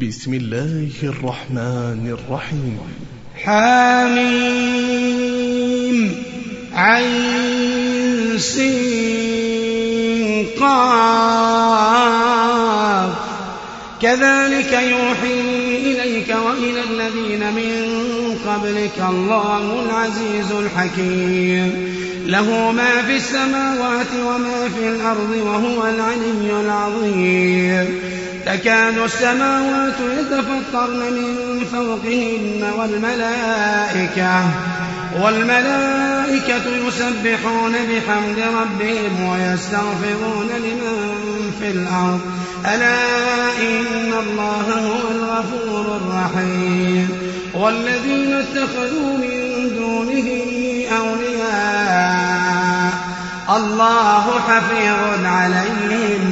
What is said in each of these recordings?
بسم الله الرحمن الرحيم. حميم عين سين قاف. كذلك يوحي إليك وإلى الذين من قبلك الله العزيز الحكيم. له ما في السماوات وما في الأرض وهو العلي العظيم. تكاد السماوات يتفطرن من فوقهن والملائكة والملائكة يسبحون بحمد ربهم ويستغفرون لمن في الأرض. ألا إن الله هو الغفور الرحيم. والذين اتخذوا من دونه أولياء الله حفيظ عليهم.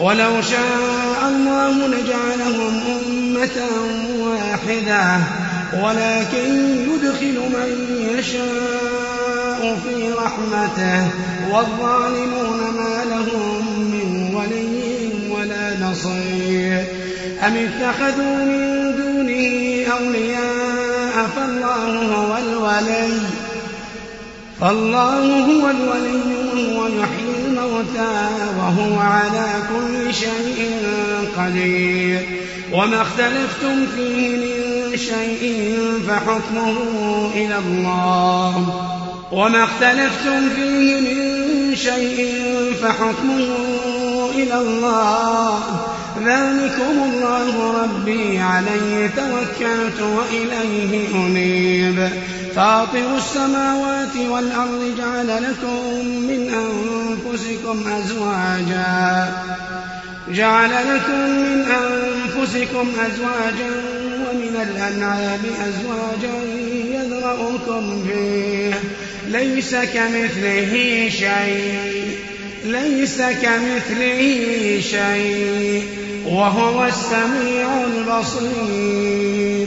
ولو شاء الله لجعلهم أمة واحدة ولكن يدخل من يشاء في رحمته والظالمون ما لهم من ولي ولا نصير. أم اتخذوا من دونه أولياء؟ فالله هو الولي فالله هو الولي وهو يحيي الموتى وهو على كل شيء قدير. وما اختلفتم فيه من شيء فحكمه إلى الله. وما اختلفتم فيه من شيء فحكمه إلى الله. ذلكم الله ربي عليه توكلت وإليه أنيب. فاطر السماوات والأرض جعل لكم من أنفسكم أزواجا. جعل لكم من أنفسكم أزواجا ومن الأنعام أزواجا يذرأكم فيه. ليس كمثله شيء. ليس كمثله شيء. وهو السميع البصير.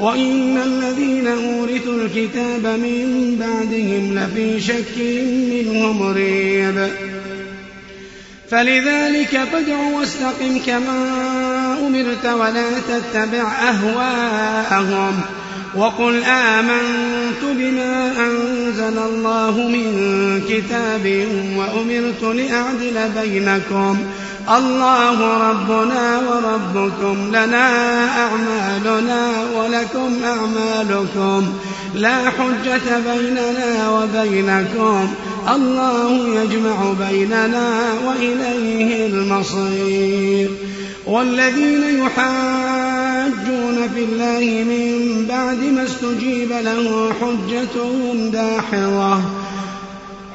وإن الذين أورثوا الكتاب من بعدهم لفي شك منه مريب فلذلك فادع واستقم كما أمرت ولا تتبع أهواءهم وقل آمنت بما أنزل الله من كتاب وأمرت لأعدل بينكم الله ربنا وربكم لنا أعمالنا ولكم أعمالكم. لا حجة بيننا وبينكم. الله يجمع بيننا وإليه المصير. والذين يحاجون في الله من بعد ما استجيب له حجتهم داحضة.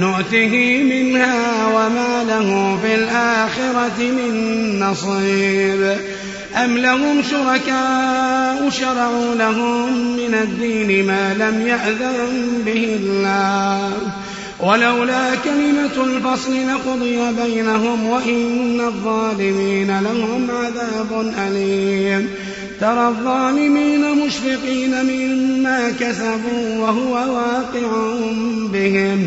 نؤته منها وما له في الآخرة من نصيب. أم لهم شركاء شرعوا لهم من الدين ما لم يأذن به الله. ولولا كلمة الفصل لقضي بينهم وإن الظالمين لهم عذاب أليم. ترى الظالمين مشفقين مما كسبوا وهو واقع بهم.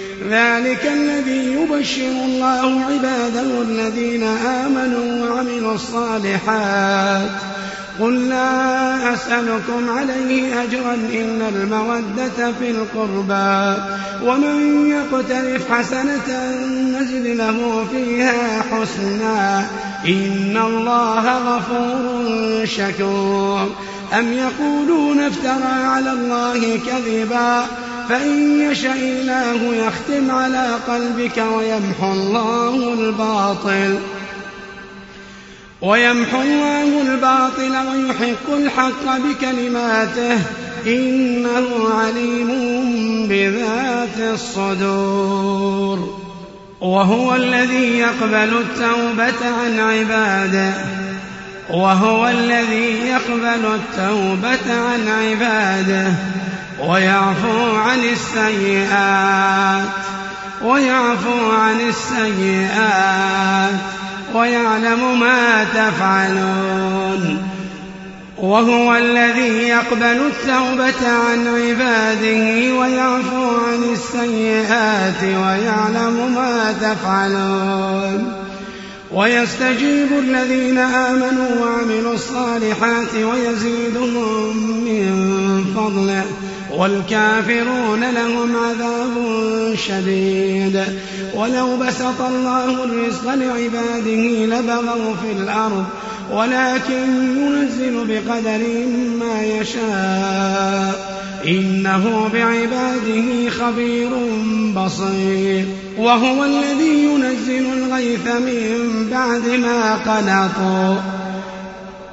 ذلك الذي يبشر الله عباده الذين آمنوا وعملوا الصالحات. قل لا أسألكم عليه أجرا إلا المودة في القربى. ومن يقترف حسنة نزد له فيها حسنا. إن الله غفور شكور. أم يقولون افترى على الله كذبا؟ فإن يشاء الله يختم على قلبك ويمحو الله الباطل ويمحو الله الباطل ويحق الحق بكلماته إنه عليم بذات الصدور وهو الذي يقبل التوبة عن عباده وهو الذي يقبل التوبة عن عباده ويعفو عن السيئات ويعفو عن السيئات ويعلم ما تفعلون. وهو الذي يقبل التوبة عن عباده ويعفو عن السيئات ويعلم ما تفعلون. ويستجيب الذين آمنوا وعملوا الصالحات ويزيدهم من فضله. والكافرون لهم عذاب شديد. ولو بسط الله الرزق لعباده لبغوا في الأرض ولكن ينزل بقدر ما يشاء. إنه بعباده خبير بصير. وهو الذي ينزل الغيث من بعد ما قنطوا.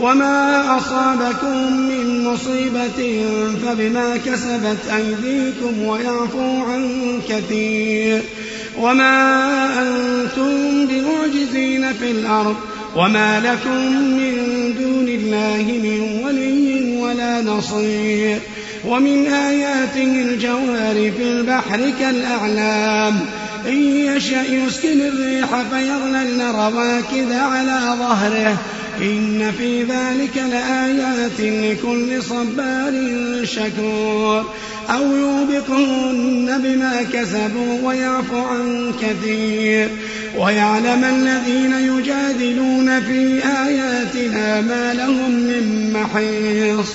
وما أصابكم من مصيبة فبما كسبت أيديكم ويعفو عن كثير وما أنتم بمعجزين في الأرض وما لكم من دون الله من ولي ولا نصير ومن آياته الجوار في البحر كالأعلام إن يشأ يسكن الريح فيظللن رواكد على ظهره إن في ذلك لآيات لكل صبار شكور أو يوبقهن بما كسبوا ويعفو عن كثير ويعلم الذين يجادلون في آياتنا ما لهم من محيص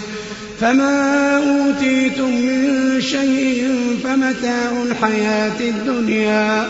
فما أوتيتم من شيء فمتاع الحياة الدنيا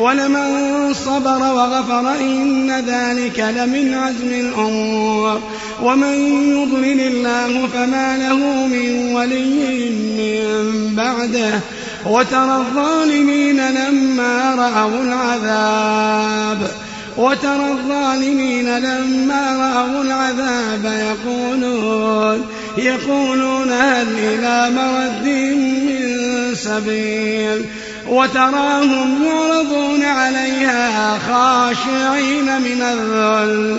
ولمن صبر وغفر إن ذلك لمن عزم الأمور. ومن يضلل الله فما له من ولي من بعده. وترى الظالمين لما رأوا العذاب. وترى الظالمين لما رأوا العذاب يقولون يقولون هل إلى مرد من سبيل؟ وتراهم يعرضون عليها خاشعين من الذل.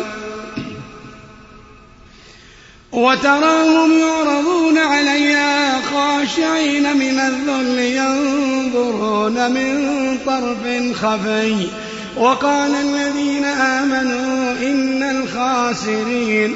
وتراهم يعرضون عليها خاشعين من الذل ينظرون من طرف خفي. وقال الذين آمنوا إن الخاسرين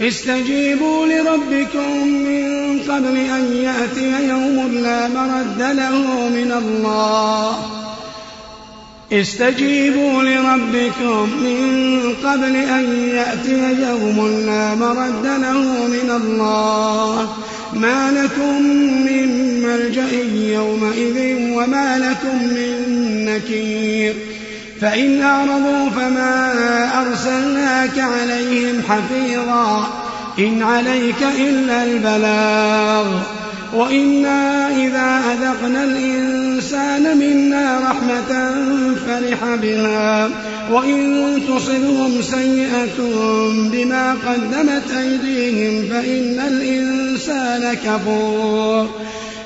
استجيبوا لربكم من قبل أن يأتي يوم لا مرد له من الله. استجيبوا لربكم من قبل أن يأتي يوم لا مرد له من الله. ما لكم من ملجأ يومئذ وما لكم من نكير. فإن أعرضوا فما أرسلناك عليهم حفيظا إن عليك إلا البلاغ. وإنا إذا أذقنا الإنسان منا رحمة فرح بها وإن تصبهم سيئة بما قدمت أيديهم فإن الإنسان كفور.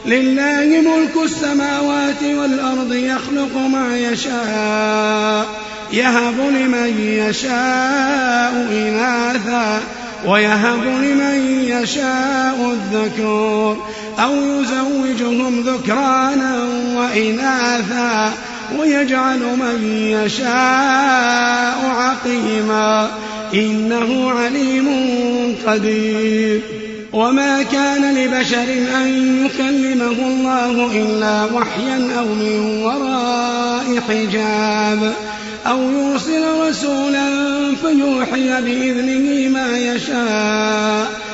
لله ملك السماوات والأرض يخلق ما يشاء يهب لمن يشاء إناثا ويهب لمن يشاء الذكور. أو يزوجهم ذكرانا وإناثا ويجعل من يشاء عقيما إنه عليم قدير. وما كان لبشر أن يكلمه الله إلا وحيا أو من وراء حجاب. أو يرسل رسولا فيوحي بإذنه ما يشاء.